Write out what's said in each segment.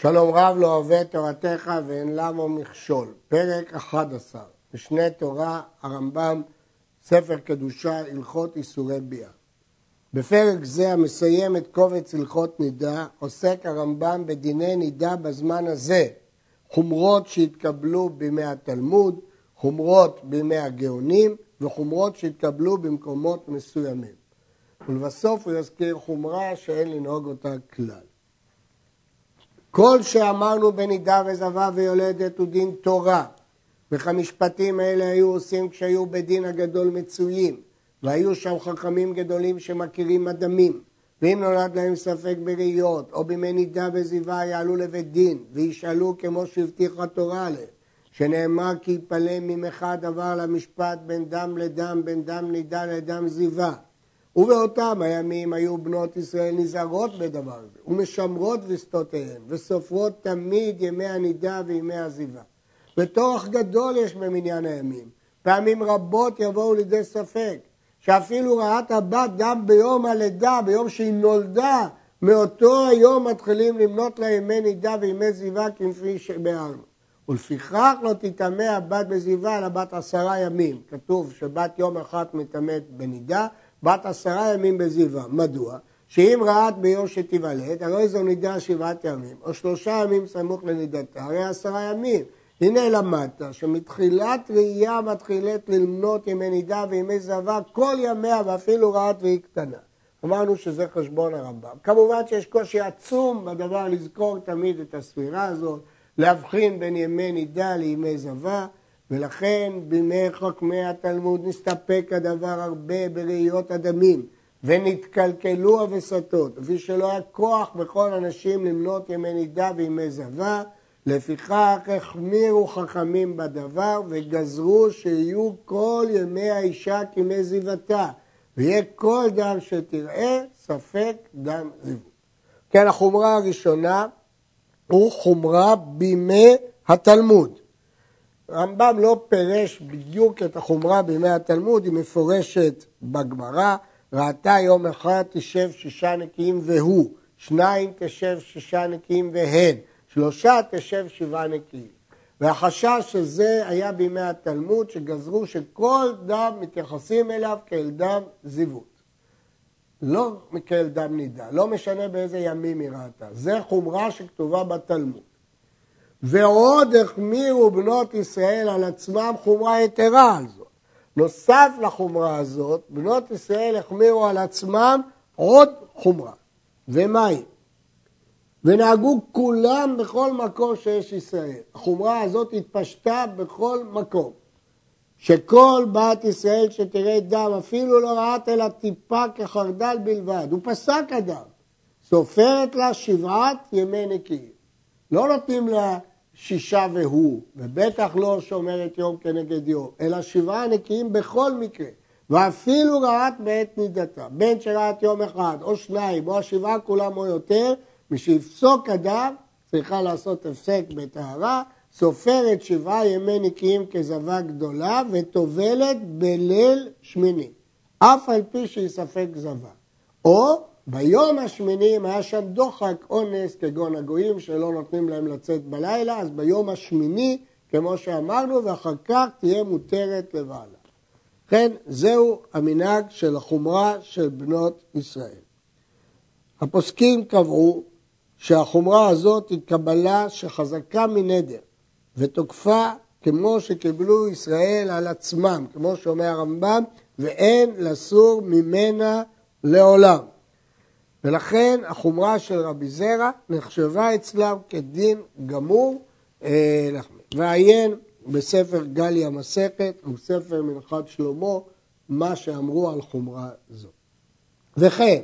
שלום רב לא אוהב תורתך ואין למו מכשול. פרק 11, משנה תורה, הרמב"ם, ספר קדושה, הלכות איסורי ביאה. בפרק זה המסיים את קובץ הלכות נידה, עוסק הרמב"ם בדיני נידה בזמן הזה, חומרות שהתקבלו בימי התלמוד, חומרות בימי הגאונים וחומרות שהתקבלו במקומות מסוימים. ולבסוף הוא יזכיר חומרה שאין לנהוג אותה כלל. כל שאמרנו בנידה וזבה ויולדת הוא דין תורה, וכמשפטים האלה היו עושים כשהיו בדין הגדול מצויים, והיו שם חכמים גדולים שמכירים אדמים, ואם נולד להם ספק בראיות, או בימי נידה וזיווה יעלו לבית דין, וישאלו כמו שהבטיחה תורה עליהם, שנאמר כי יפלא ממך דבר למשפט בין דם לדם, בין דם נידה לדם זיווה. ובאותם הימים היו בנות ישראל נזהרות בדבר הזה, ומשמרות ושדותיהן, וסופרות תמיד ימי הנידה וימי הזיווה. וטורח גדול יש במניין הימים. פעמים רבות יבואו לידי ספק, שאפילו רעת הבת גם ביום הלידה, ביום שהיא נולדה, מאותו היום מתחילים למנות לה ימי נידה וימי זיווה כפי שביארנו. ולפיכך לא תטמא הבת בזיווה אלא בת עשרה ימים. כתוב שבת יום אחת מטמאת בנידה, בת עשרה ימים בזיווה. מדוע? שאם ראת ביום שתיוולד, הרי זו נידה שבעת ימים, או שלושה ימים סמוך לנידתה, הרי עשרה ימים. הנה למדת שמתחילת ראייה מתחילת למנות ימי נידה וימי זבה כל ימיה ואפילו רעת והיא קטנה. אמרנו שזה חשבון הרמב"ם. כמובן שיש קושי עצום בדבר לזכור תמיד את הספירה הזאת, להבחין בין ימי נידה לימי זבה, ולכן בימי חכמי התלמוד נסתפק הדבר הרבה בראיות הדמים, ונתקלקלו הווסתות, כפי שלא היה כוח בכל אנשים למנות ימי נידה וימי זבה, לפיכך החמירו חכמים בדבר וגזרו שיהיו כל ימי האישה כימי זיוותה, ויהיה כל דם שתראה ספק דם זיוות. כן, החומרה הראשונה הוא חומרה בימי התלמוד. הרמב"ם לא פירש בדיוק את החומרה בימי התלמוד, היא מפורשת בגמרא, ראתה יום אחד תשב שישה נקיים והוא, שניים תשב שישה נקיים והן, שלושה תשב שבעה נקיים. והחשש שזה היה בימי התלמוד, שגזרו שכל דם מתייחסים אליו כאל דם זיוות. לא כאל דם נידה, לא משנה באיזה ימים היא ראתה. זה חומרה שכתובה בתלמוד. ועוד החמירו בנות ישראל על עצמם חומרה יתרה על זאת. נוסף לחומרה הזאת, בנות ישראל החמירו על עצמם עוד חומרה. ומהי? ונהגו כולם בכל מקום שיש ישראל. החומרה הזאת התפשטה בכל מקום. שכל בת ישראל שתראה דם, אפילו לא ראת אלא טיפה כחרדל בלבד, הוא פסק הדם. סופרת לה שבעת ימי נקיים. לא נותנים לה שישה והוא, ובטח לא שומרת יום כנגד יום, אלא שבעה נקיים בכל מקרה. ואפילו ראת בעת נידתה, בין שראת יום אחד או שניים או השבעה כולם או יותר, משיפסוק אדם צריכה לעשות הפסק בטהרה, סופרת שבעה ימי נקיים כזבה גדולה וטובלת בליל שמיני, אף על פי שהיא ספק זבה. או ביום השמיני, אם היה שם דוחק אונס כגון הגויים שלא נותנים להם לצאת בלילה, אז ביום השמיני, כמו שאמרנו, ואחר כך תהיה מותרת לבעלה. כן, זהו המנהג של החומרה של בנות ישראל. הפוסקים קבעו שהחומרה הזאת היא קבלה שחזקה מנדר ותוקפה כמו שקיבלו ישראל על עצמם, כמו שאומר הרמב"ם, ואין לסור ממנה לעולם. ולכן החומרה של רבי זרע נחשבה אצלם כדין גמור אה, ועיין בספר גלי המסכת ובספר מנחת שלמה מה שאמרו על חומרה זו. וכן,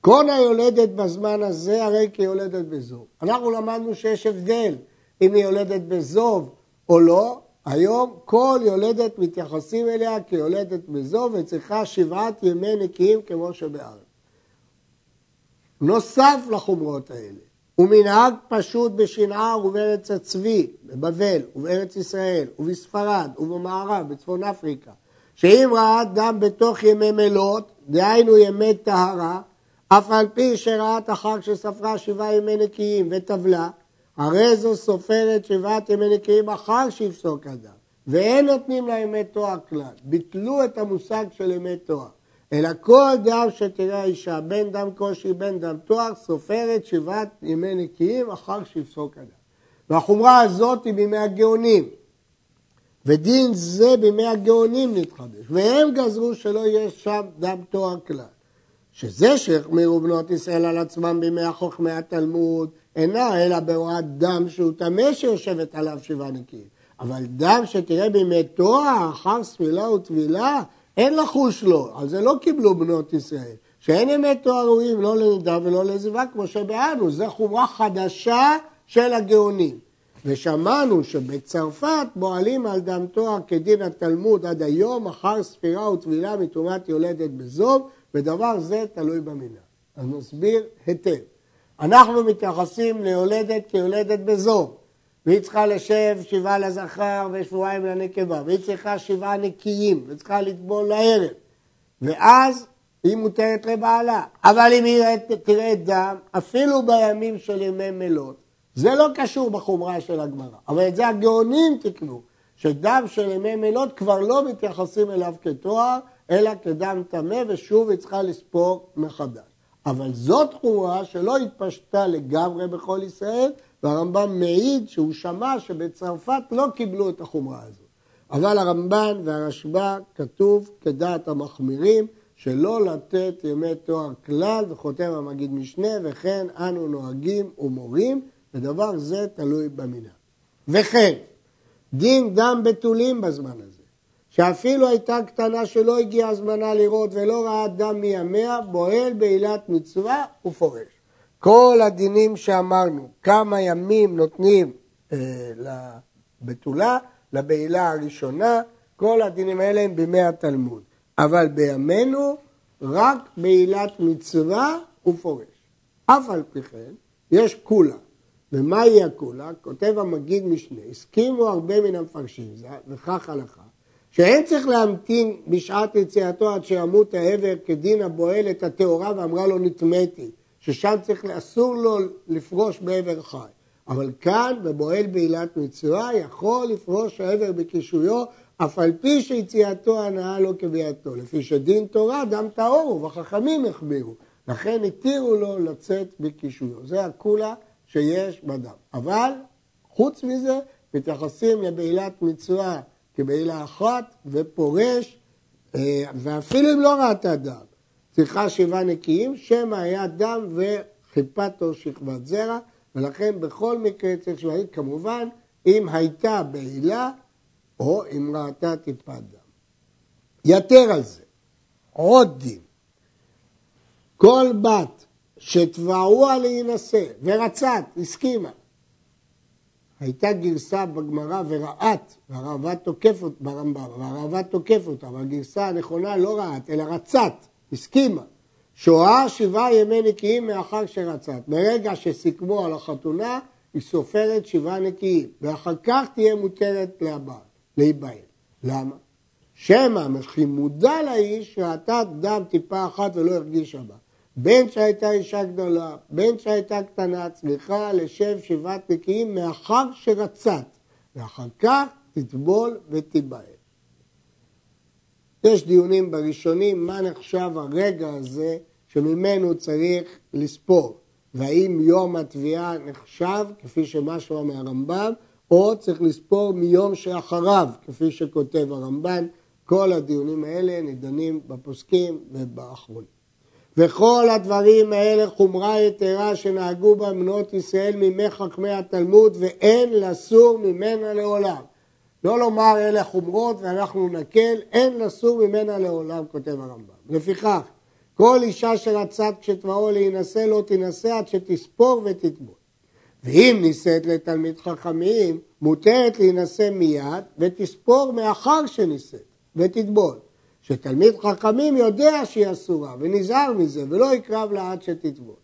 כל היולדת בזמן הזה הרי כיולדת בזוב. אנחנו למדנו שיש הבדל אם היא יולדת בזוב או לא, היום כל יולדת מתייחסים אליה כיולדת בזוב וצריכה שבעת ימי נקיים כמו שבארץ. נוסף לחומרות האלה, הוא מנהג פשוט בשנער ובארץ הצבי, בבבל ובארץ ישראל ובספרד ובמערב, בצפון אפריקה, שאם ראה דם בתוך ימי מלות, דהיינו ימי טהרה, אף על פי שראת החג שספרה שבעה ימי נקיים וטבלה, הרי זו סופרת שבעת ימי נקיים אחר שיפסוק אדם, ואין נותנים לה ימי תואר כלל. ביטלו את המושג של ימי תואר. אלא כל דם שתראה האישה, בין דם קושי, בין דם תואר, סופרת שבעת ימי נקיים אחר שיפסוק אדם. והחומרה הזאת היא בימי הגאונים. ודין זה בימי הגאונים נתחדש, והם גזרו שלא יהיה שם דם תואר כלל. שזה שהחמירו בנות ישראל על עצמם בימי החוכמי התלמוד, אינה אלא בהוראת דם שהוא טמא שיושבת עליו שבעה נקיים. אבל דם שתראה בימי תואר, אחר ספילה וטבילה, אין לחוש לו, על זה לא קיבלו בנות ישראל. שאין ימי תואר ראויים לא לנידה ולא לזיווה כמו שבענו, זו חומרה חדשה של הגאונים. ושמענו שבצרפת פועלים על דם תואר כדין התלמוד עד היום, אחר ספירה וטבילה מתרומת יולדת בזוב, ודבר זה תלוי במינה. אז נסביר היטב. אנחנו מתייחסים ליולדת כיולדת בזוב, והיא צריכה לשב שבעה לזכר ושבועיים לנקבה, והיא צריכה שבעה נקיים, וצריכה לטבול לערב, ואז היא מותרת לבעלה. אבל אם היא תראה דם, אפילו בימים של ימי מלות, זה לא קשור בחומרה של הגמרא, אבל את זה הגאונים תקנו, שדם של ימי מלות כבר לא מתייחסים אליו כתואר, אלא כדם טמא, ושוב היא צריכה לספור מחדש. אבל זאת חומרה שלא התפשטה לגמרי בכל ישראל, והרמב"ם מעיד שהוא שמע שבצרפת לא קיבלו את החומרה הזאת. אבל הרמב"ן והרשב"א כתוב כדעת המחמירים שלא לתת ימי תואר כלל, וכותב המגיד משנה, וכן אנו נוהגים ומורים, ודבר זה תלוי במינה. וכן, דין דם בתולים בזמן הזה, שאפילו הייתה קטנה שלא הגיע הזמנה לראות ולא ראה דם מימיה, בועל בעילת מצווה ופורש. כל הדינים שאמרנו, כמה ימים נותנים אה, לבתולה, לבעילה הראשונה, כל הדינים האלה הם בימי התלמוד. אבל בימינו רק בעילת מצווה ופורש. אף על פי כן, יש כולה. ומהי הכולה? כותב המגיד משנה, הסכימו הרבה מן המפרשים, וכך הלכה, שאין צריך להמתין בשעת יציאתו עד שימות העבר כדין הבועל את הטהורה ואמרה לו נטמאתי, ששם צריך, אסור לו לפרוש בעבר חי. אבל כאן, בבועל בעילת מצווה, יכול לפרוש העבר בקישויו, אף על פי שיציאתו הנאה לו כביאתו. לפי שדין תורה, דם טהור הוא, וחכמים החבירו. לכן התירו לו לצאת בקישויו. זה הכולה שיש בדם. אבל, חוץ מזה, מתייחסים לבעילת מצווה כבעילה אחת, ופורש, אה, ואפילו אם לא ראתה דם. צריכה שבעה נקיים, שמא היה דם וחיפתו שכבת זרע, ולכן בכל מקרה צריך שבעה, כמובן, אם הייתה בעילה, או אם ראתה טיפת דם. יתר על זה, עוד דין, כל בת שתבעוה להינשא ורצת, הסכימה, הייתה גרסה בגמרא ורעת, והרעב"ד תוקף ברמב"ם, והרעב"ד תוקף אותה, אבל הגרסה הנכונה לא רעת, אלא רצת, הסכימה. שואה שבעה ימי נקיים מאחר שרצת. ברגע שסיכמו על החתונה, היא סופרת שבעה נקיים, ואחר כך תהיה מותרת להיבהל. למה? שמא וכי מודע לאיש ראתה דם טיפה אחת ולא הרגישה בה. בין שהייתה אישה גדולה, בין שהייתה קטנה, צריכה לשב שבעת נקיים מאחר שרצת, ואחר כך תטבול ותיבהל. יש דיונים בראשונים מה נחשב הרגע הזה שממנו צריך לספור, והאם יום התביעה נחשב, כפי שמשהו מהרמב"ם, או צריך לספור מיום שאחריו, כפי שכותב הרמב"ן. כל הדיונים האלה נידונים בפוסקים ובאחרונים. וכל הדברים האלה חומרה יתרה שנהגו בה בנות ישראל מימי חכמי התלמוד ואין לסור ממנה לעולם. לא לומר אלה חומרות ואנחנו נקל, אין לסור ממנה לעולם, כותב הרמב"ם. לפיכך, כל אישה שרצת כשתבואו להינשא לא תינשא עד שתספור ותטבול. ואם נישאת לתלמיד חכמים, מותרת להינשא מיד ותספור מאחר שנישאת ותטבול. שתלמיד חכמים יודע שהיא אסורה ונזהר מזה ולא יקרב לה עד שתטבול.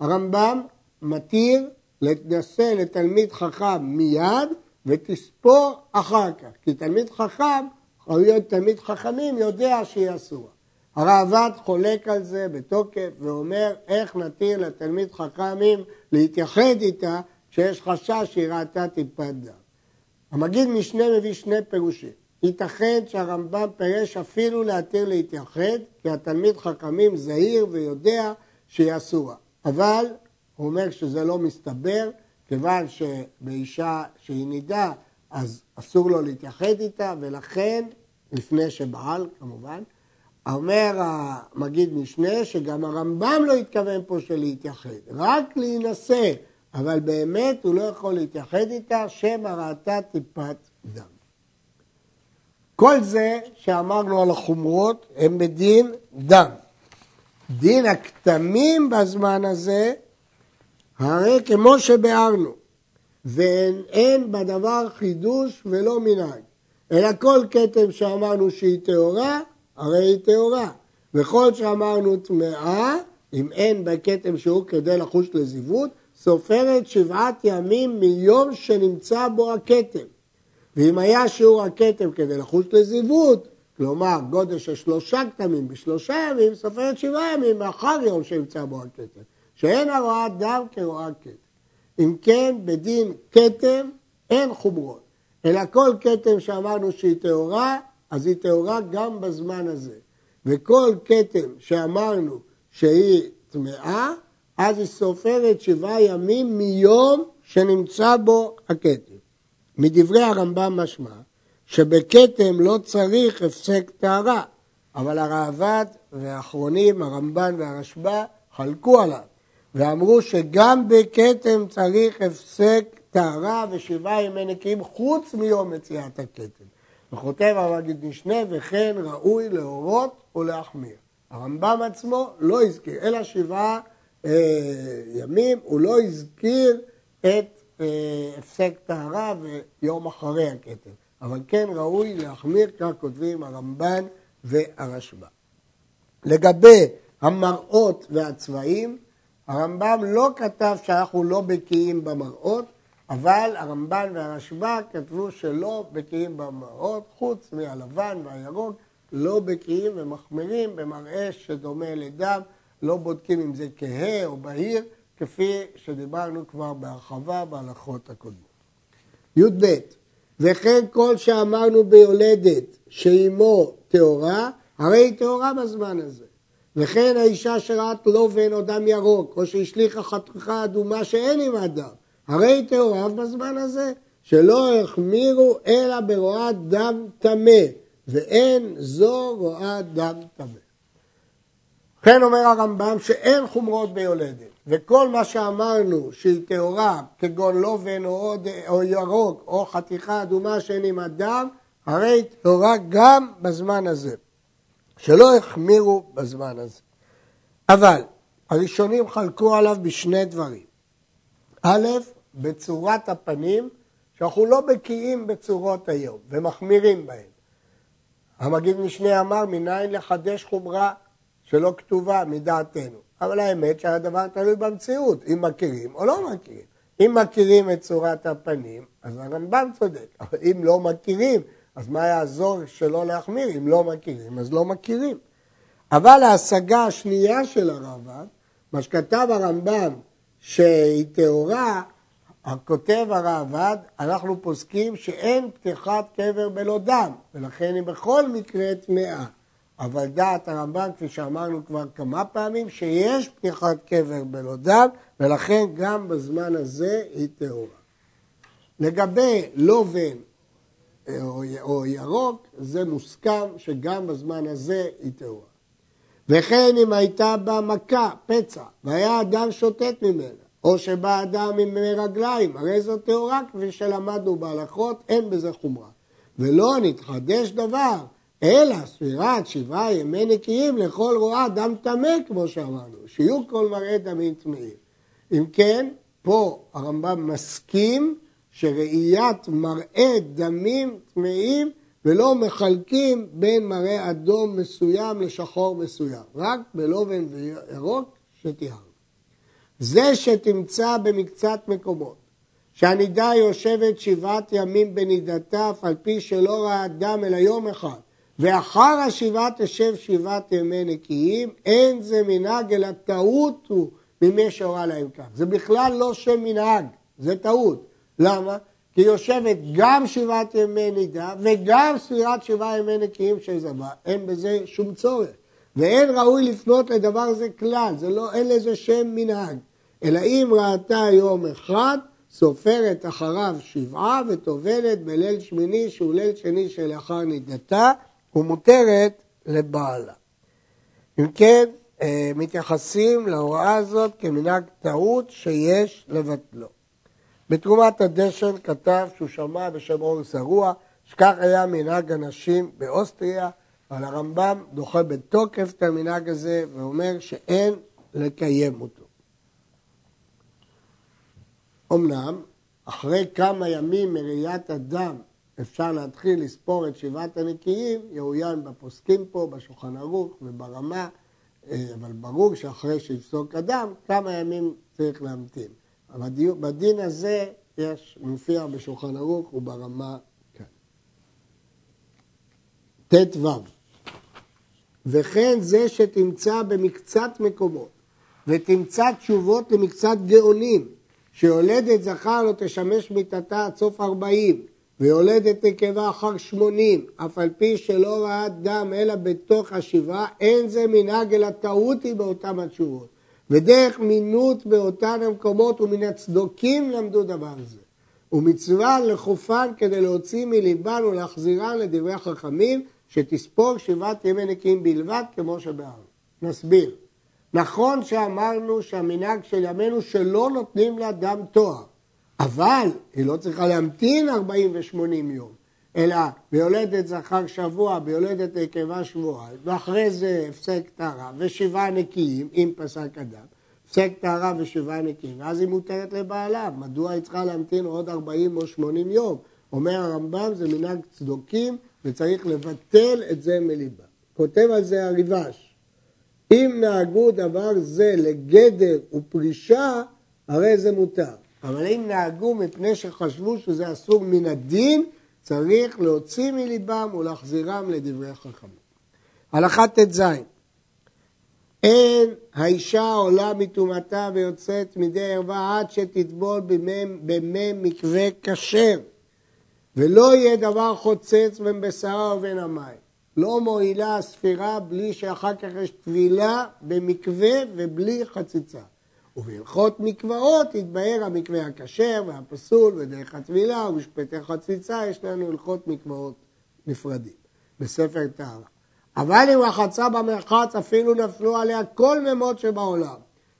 הרמב"ם מתיר להתנשא לתלמיד חכם מיד ותספור אחר כך, כי תלמיד חכם, יכול להיות תלמיד חכמים, יודע שהיא אסורה. הראב"ד חולק על זה בתוקף ואומר איך נתיר לתלמיד חכמים להתייחד איתה כשיש חשש שהיא ראתה טיפת דם. המגיד משנה מביא שני פירושים. ייתכן שהרמב"ם פירש אפילו להתיר להתייחד, כי התלמיד חכמים זהיר ויודע שהיא אסורה. אבל הוא אומר שזה לא מסתבר, כיוון שבאישה שהיא נידה, אז אסור לו להתייחד איתה, ולכן, לפני שבעל כמובן, אומר המגיד משנה שגם הרמב"ם לא התכוון פה של להתייחד, רק להינשא, אבל באמת הוא לא יכול להתייחד איתה, שמא ראתה טיפת דם. כל זה שאמרנו על החומרות הם בדין דם. דין הכתמים בזמן הזה, הרי כמו שביארנו, ואין בדבר חידוש ולא מנהג, אלא כל כתם שאמרנו שהיא טהורה, הרי היא טהורה. וכל שאמרנו טמאה, אם אין בכתם שהוא כדי לחוש לזיוות, סופרת שבעת ימים מיום שנמצא בו הכתם. ואם היה שיעור הכתם כדי לחוש לזיוות, כלומר גודל של שלושה כתמים בשלושה ימים, סופרת שבעה ימים מאחר יום שנמצא בו הכתם, שאין הרואה דם כרואה כתם. אם כן, בדין כתם אין חומרות, אלא כל כתם שאמרנו שהיא טהורה, אז היא טהורה גם בזמן הזה. וכל כתם שאמרנו שהיא טמאה, אז היא סופרת שבעה ימים מיום שנמצא בו הכתם. מדברי הרמב"ם משמע שבכתם לא צריך הפסק טהרה, אבל הראב"ד והאחרונים, הרמב"ן והרשב"א, חלקו עליו ואמרו שגם בכתם צריך הפסק טהרה ושבעה ימי נקיים חוץ מיום מציאת הכתם. וכותב המגיד משנה וכן ראוי להורות ולהחמיר. הרמב"ם עצמו לא הזכיר, אלא שבעה אה, ימים, הוא לא הזכיר את הפסק טהרה ויום אחרי הכתר. אבל כן ראוי להחמיר, כך כותבים הרמב"ן והרשב"א. לגבי המראות והצבעים, הרמב"ם לא כתב שאנחנו לא בקיאים במראות, אבל הרמב"ן והרשב"א כתבו שלא בקיאים במראות, חוץ מהלבן והירוק, לא בקיאים ומחמירים במראה שדומה לדם, לא בודקים אם זה כהה או בהיר, כפי שדיברנו כבר בהרחבה בהלכות הקודמות. י"ב וכן כל שאמרנו ביולדת שאימו טהורה, הרי היא טהורה בזמן הזה. וכן האישה שראת לובן או דם ירוק, או שהשליכה חתיכה אדומה שאין עם הדם, הרי היא טהורה בזמן הזה, שלא החמירו אלא ברואת דם טמא, ואין זו רואת דם טמא. כן אומר הרמב"ם שאין חומרות ביולדת. וכל מה שאמרנו שהיא טהורה, כגון לובן או, או ירוק או חתיכה אדומה שאין עם הדם, הרי היא טהורה גם בזמן הזה. שלא החמירו בזמן הזה. אבל הראשונים חלקו עליו בשני דברים. א', בצורת הפנים, שאנחנו לא בקיאים בצורות היום ומחמירים בהן. המגיד משנה אמר, מניין לחדש חומרה שלא כתובה מדעתנו. אבל האמת שהדבר תלוי במציאות, אם מכירים או לא מכירים. אם מכירים את צורת הפנים, אז הרמב"ם צודק, אבל אם לא מכירים, אז מה יעזור שלא להחמיר? אם לא מכירים, אז לא מכירים. אבל ההשגה השנייה של הרמב"ם, מה שכתב הרמב"ם שהיא טהורה, הכותב הרעב"ד, אנחנו פוסקים שאין פתיחת קבר בלא דם, ולכן היא בכל מקרה טמאה. אבל דעת הרמב"ם, כפי שאמרנו כבר כמה פעמים, שיש פתיחת קבר בלא דם, ולכן גם בזמן הזה היא טהורה. לגבי לובן או ירוק, זה מוסכם שגם בזמן הזה היא טהורה. וכן אם הייתה בה מכה, פצע, והיה אדם שוטט ממנה, או שבא אדם עם רגליים, הרי זו טהורה כפי שלמדנו בהלכות, אין בזה חומרה. ולא נתחדש דבר, אלא ספירת שבעה ימי נקיים לכל רואה דם טמא, כמו שאמרנו, שיהיו כל מראה דמים טמאים. אם כן, פה הרמב"ם מסכים שראיית מראה דמים טמאים ולא מחלקים בין מראה אדום מסוים לשחור מסוים, רק בלובן וירוק שתיארנו. זה שתמצא במקצת מקומות שהנידה יושבת שבעת ימים בנידתה אף על פי שלא ראה דם אלא יום אחד ואחר השבעה תשב שבעת ימי נקיים, אין זה מנהג אלא טעות הוא ממי שהורה להם כך. זה בכלל לא שם מנהג, זה טעות. למה? כי יושבת גם שבעת ימי נידה וגם ספירת שבעה ימי נקיים של זבה. אין בזה שום צורך. ואין ראוי לפנות לדבר הזה כלל, זה לא, אין לזה שם מנהג. אלא אם ראתה יום אחד, סופרת אחריו שבעה וטובלת בליל שמיני שהוא ליל שני שלאחר נידתה ומותרת לבעלה. אם כן, אה, מתייחסים להוראה הזאת כמנהג טעות שיש לבטלו. בתרומת הדשן כתב שהוא שמע בשם אור זרוע, שכך היה מנהג הנשים באוסטריה, אבל הרמב"ם דוחה בתוקף את המנהג הזה ואומר שאין לקיים אותו. אמנם, אחרי כמה ימים מראיית הדם אפשר להתחיל לספור את שבעת הנקיים, יאוין בפוסקים פה, בשולחן ערוך וברמה, אה, אבל ברור שאחרי שיפסוק אדם, כמה ימים צריך להמתין. בדין הזה יש, מופיע בשולחן ערוך וברמה כאן. ט"ו וכן זה שתמצא במקצת מקומות ותמצא תשובות למקצת גאונים שיולדת זכר לא תשמש מיתתה עד סוף ארבעים ויולדת נקבה אחר שמונים, אף על פי שלא ראה דם אלא בתוך השבעה, אין זה מנהג אלא טעות היא באותן התשובות. ודרך מינות באותן המקומות ומן הצדוקים למדו דבר זה. ומצווה לחופן כדי להוציא מליבן ולהחזירן לדברי החכמים, שתספור שבעת ימי נקיים בלבד כמו שבארץ. נסביר. נכון שאמרנו שהמנהג של ימינו שלא נותנים לה דם תואר, אבל היא לא צריכה להמתין 40 ו-80 יום, אלא ביולדת זכר שבוע, ביולדת נקבה שבועיים, ואחרי זה הפסק טהרה ושבעה נקיים, אם פסק אדם, הפסק טהרה ושבעה נקיים, ואז היא מותרת לבעליו. מדוע היא צריכה להמתין עוד 40 או 80 יום? אומר הרמב"ם, זה מנהג צדוקים וצריך לבטל את זה מליבה. כותב על זה הריבש, אם נהגו דבר זה לגדר ופרישה, הרי זה מותר. אבל אם נהגו מפני שחשבו שזה אסור מן הדין, צריך להוציא מליבם ולהחזירם לדברי החכמים. הלכה ט"ז אין האישה עולה מטומאתה ויוצאת מדי ערווה עד שתטבול במי מקווה כשר ולא יהיה דבר חוצץ בין בשרה ובין המים. לא מועילה הספירה בלי שאחר כך יש טבילה במקווה ובלי חציצה. ובהלכות מקוואות יתבהר המקווה הכשר והפסול ודרך הטבילה ומשפטי חציצה, יש לנו הלכות מקוואות נפרדים בספר טהרה. אבל אם רחצה במרחץ אפילו נפלו עליה כל ממות שבעולם.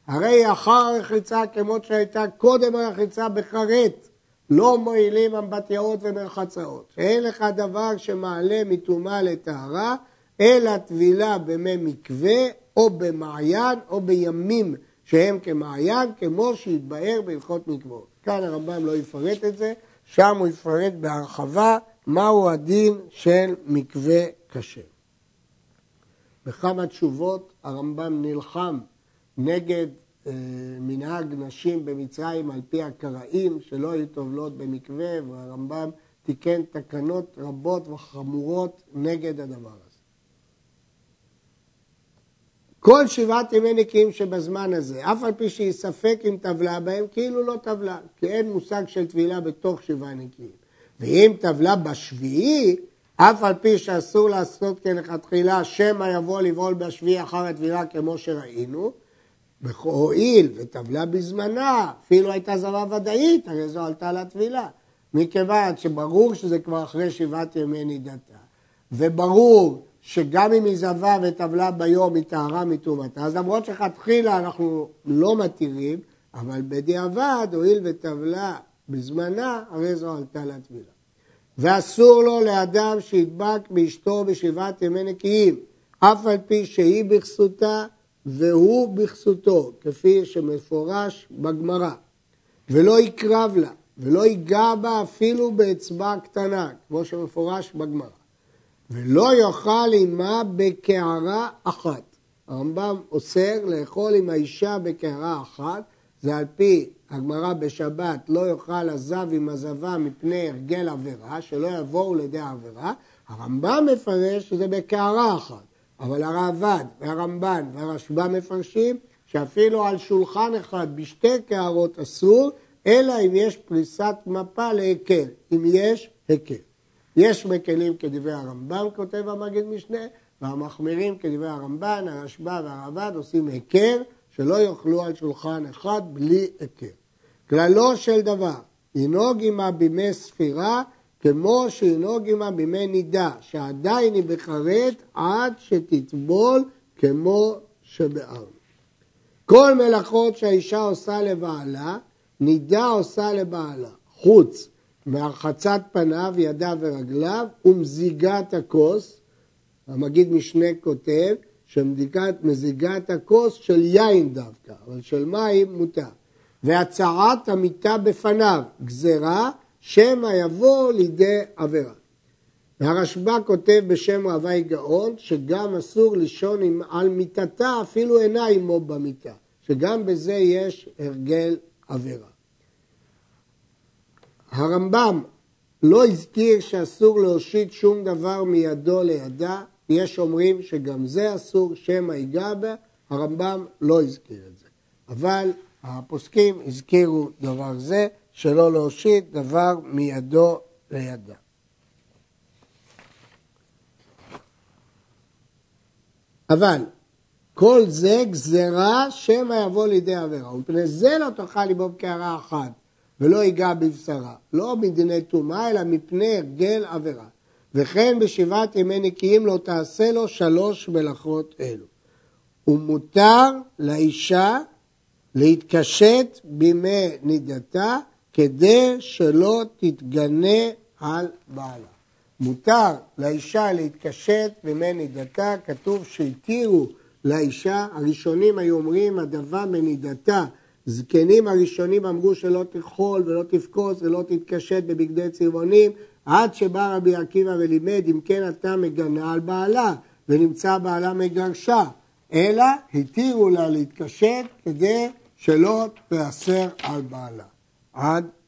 הרי אחר הרחיצה כמות שהייתה קודם הרחיצה בכרת, לא מועילים אמבטיות ומרחצאות. שאין לך דבר שמעלה מטומאה לטהרה, אלא טבילה במי מקווה או במעיין או בימים שהם כמעיין, כמו שהתבאר בהלכות מקוואות. כאן הרמב"ם לא יפרט את זה, שם הוא יפרט בהרחבה מהו הדין של מקווה כשר. בכמה תשובות הרמב"ם נלחם נגד אה, מנהג נשים במצרים על פי הקראים שלא היו טובלות במקווה והרמב"ם תיקן תקנות רבות וחמורות נגד הדבר הזה. כל שבעת ימי נקיים שבזמן הזה, אף על פי שהיא ספק אם טבלה בהם, כאילו לא טבלה, כי אין מושג של טבילה בתוך שבעה נקיים. ואם טבלה בשביעי, אף על פי שאסור לעשות כלכתחילה, שמא יבוא לבעול בשביעי אחר הטבילה כמו שראינו, הואיל וטבלה בזמנה, אפילו הייתה זרה ודאית, הרי זו עלתה לטבילה. מכיוון שברור שזה כבר אחרי שבעת ימי נידתה, וברור שגם אם היא זבה וטבלה ביום היא טהרה מטומאתה, אז למרות שכתחילה אנחנו לא מתירים, אבל בדיעבד, הואיל וטבלה בזמנה, הרי זו עלתה לטבילה. ואסור לו לאדם שידבק באשתו בשבעת ימי נקיים, אף על פי שהיא בכסותה והוא בכסותו, כפי שמפורש בגמרא, ולא יקרב לה, ולא ייגע בה אפילו באצבע קטנה, כמו שמפורש בגמרא. ולא יאכל עמה בקערה אחת. הרמב"ם אוסר לאכול עם האישה בקערה אחת, זה על פי הגמרא בשבת, לא יאכל הזב עם הזבה מפני הרגל עבירה, שלא יבואו לידי עבירה. הרמב"ם מפרש שזה בקערה אחת, אבל הרעב"ד והרמב"ן והרשב"א מפרשים שאפילו על שולחן אחד בשתי קערות אסור, אלא אם יש פריסת מפה להיכר, אם יש היכר. יש מקלים כדברי הרמב"ם, כותב המגיד משנה, והמחמירים כדברי הרמב"ן, הרשב"א והרב"ד עושים היכר, שלא יאכלו על שולחן אחד בלי היכר. כללו של דבר, ינהוג עמה בימי ספירה, כמו שינהוג עמה בימי נידה, שעדיין היא בחרט עד שתטבול כמו שבארנו. כל מלאכות שהאישה עושה לבעלה, נידה עושה לבעלה, חוץ מהרחצת פניו, ידיו ורגליו ומזיגת הכוס, המגיד משנה כותב שמזיגת הכוס של יין דווקא, אבל של מים מותר. והצעת המיטה בפניו, גזרה, שמא יבוא לידי עבירה. והרשב"א כותב בשם רבי גאון שגם אסור לישון על מיטתה אפילו אינה עמו במיטה, שגם בזה יש הרגל עבירה. הרמב"ם לא הזכיר שאסור להושיט שום דבר מידו לידה, יש אומרים שגם זה אסור, שמא ייגע בה, הרמב"ם לא הזכיר את זה. אבל הפוסקים הזכירו דבר זה, שלא להושיט דבר מידו לידה. אבל כל זה גזרה שמא יבוא לידי עבירה, ומפני זה לא תאכל לבוא בקערה אחת ולא ייגע בבשרה, לא מדיני טומאה אלא מפני הרגל עבירה. וכן בשבעת ימי נקיים לא תעשה לו שלוש מלאכות אלו. ומותר לאישה להתקשט בימי נידתה כדי שלא תתגנה על בעלה. מותר לאישה להתקשט בימי נידתה, כתוב שהתירו לאישה, הראשונים היו אומרים הדבה מנידתה, זקנים הראשונים אמרו שלא תאכול ולא תפקוס ולא תתקשט בבגדי צבעונים, עד שבא רבי עקיבא ולימד אם כן אתה מגנה על בעלה ונמצא בעלה מגרשה, אלא התירו לה להתקשט כדי שלא תיאסר על בעלה. עד.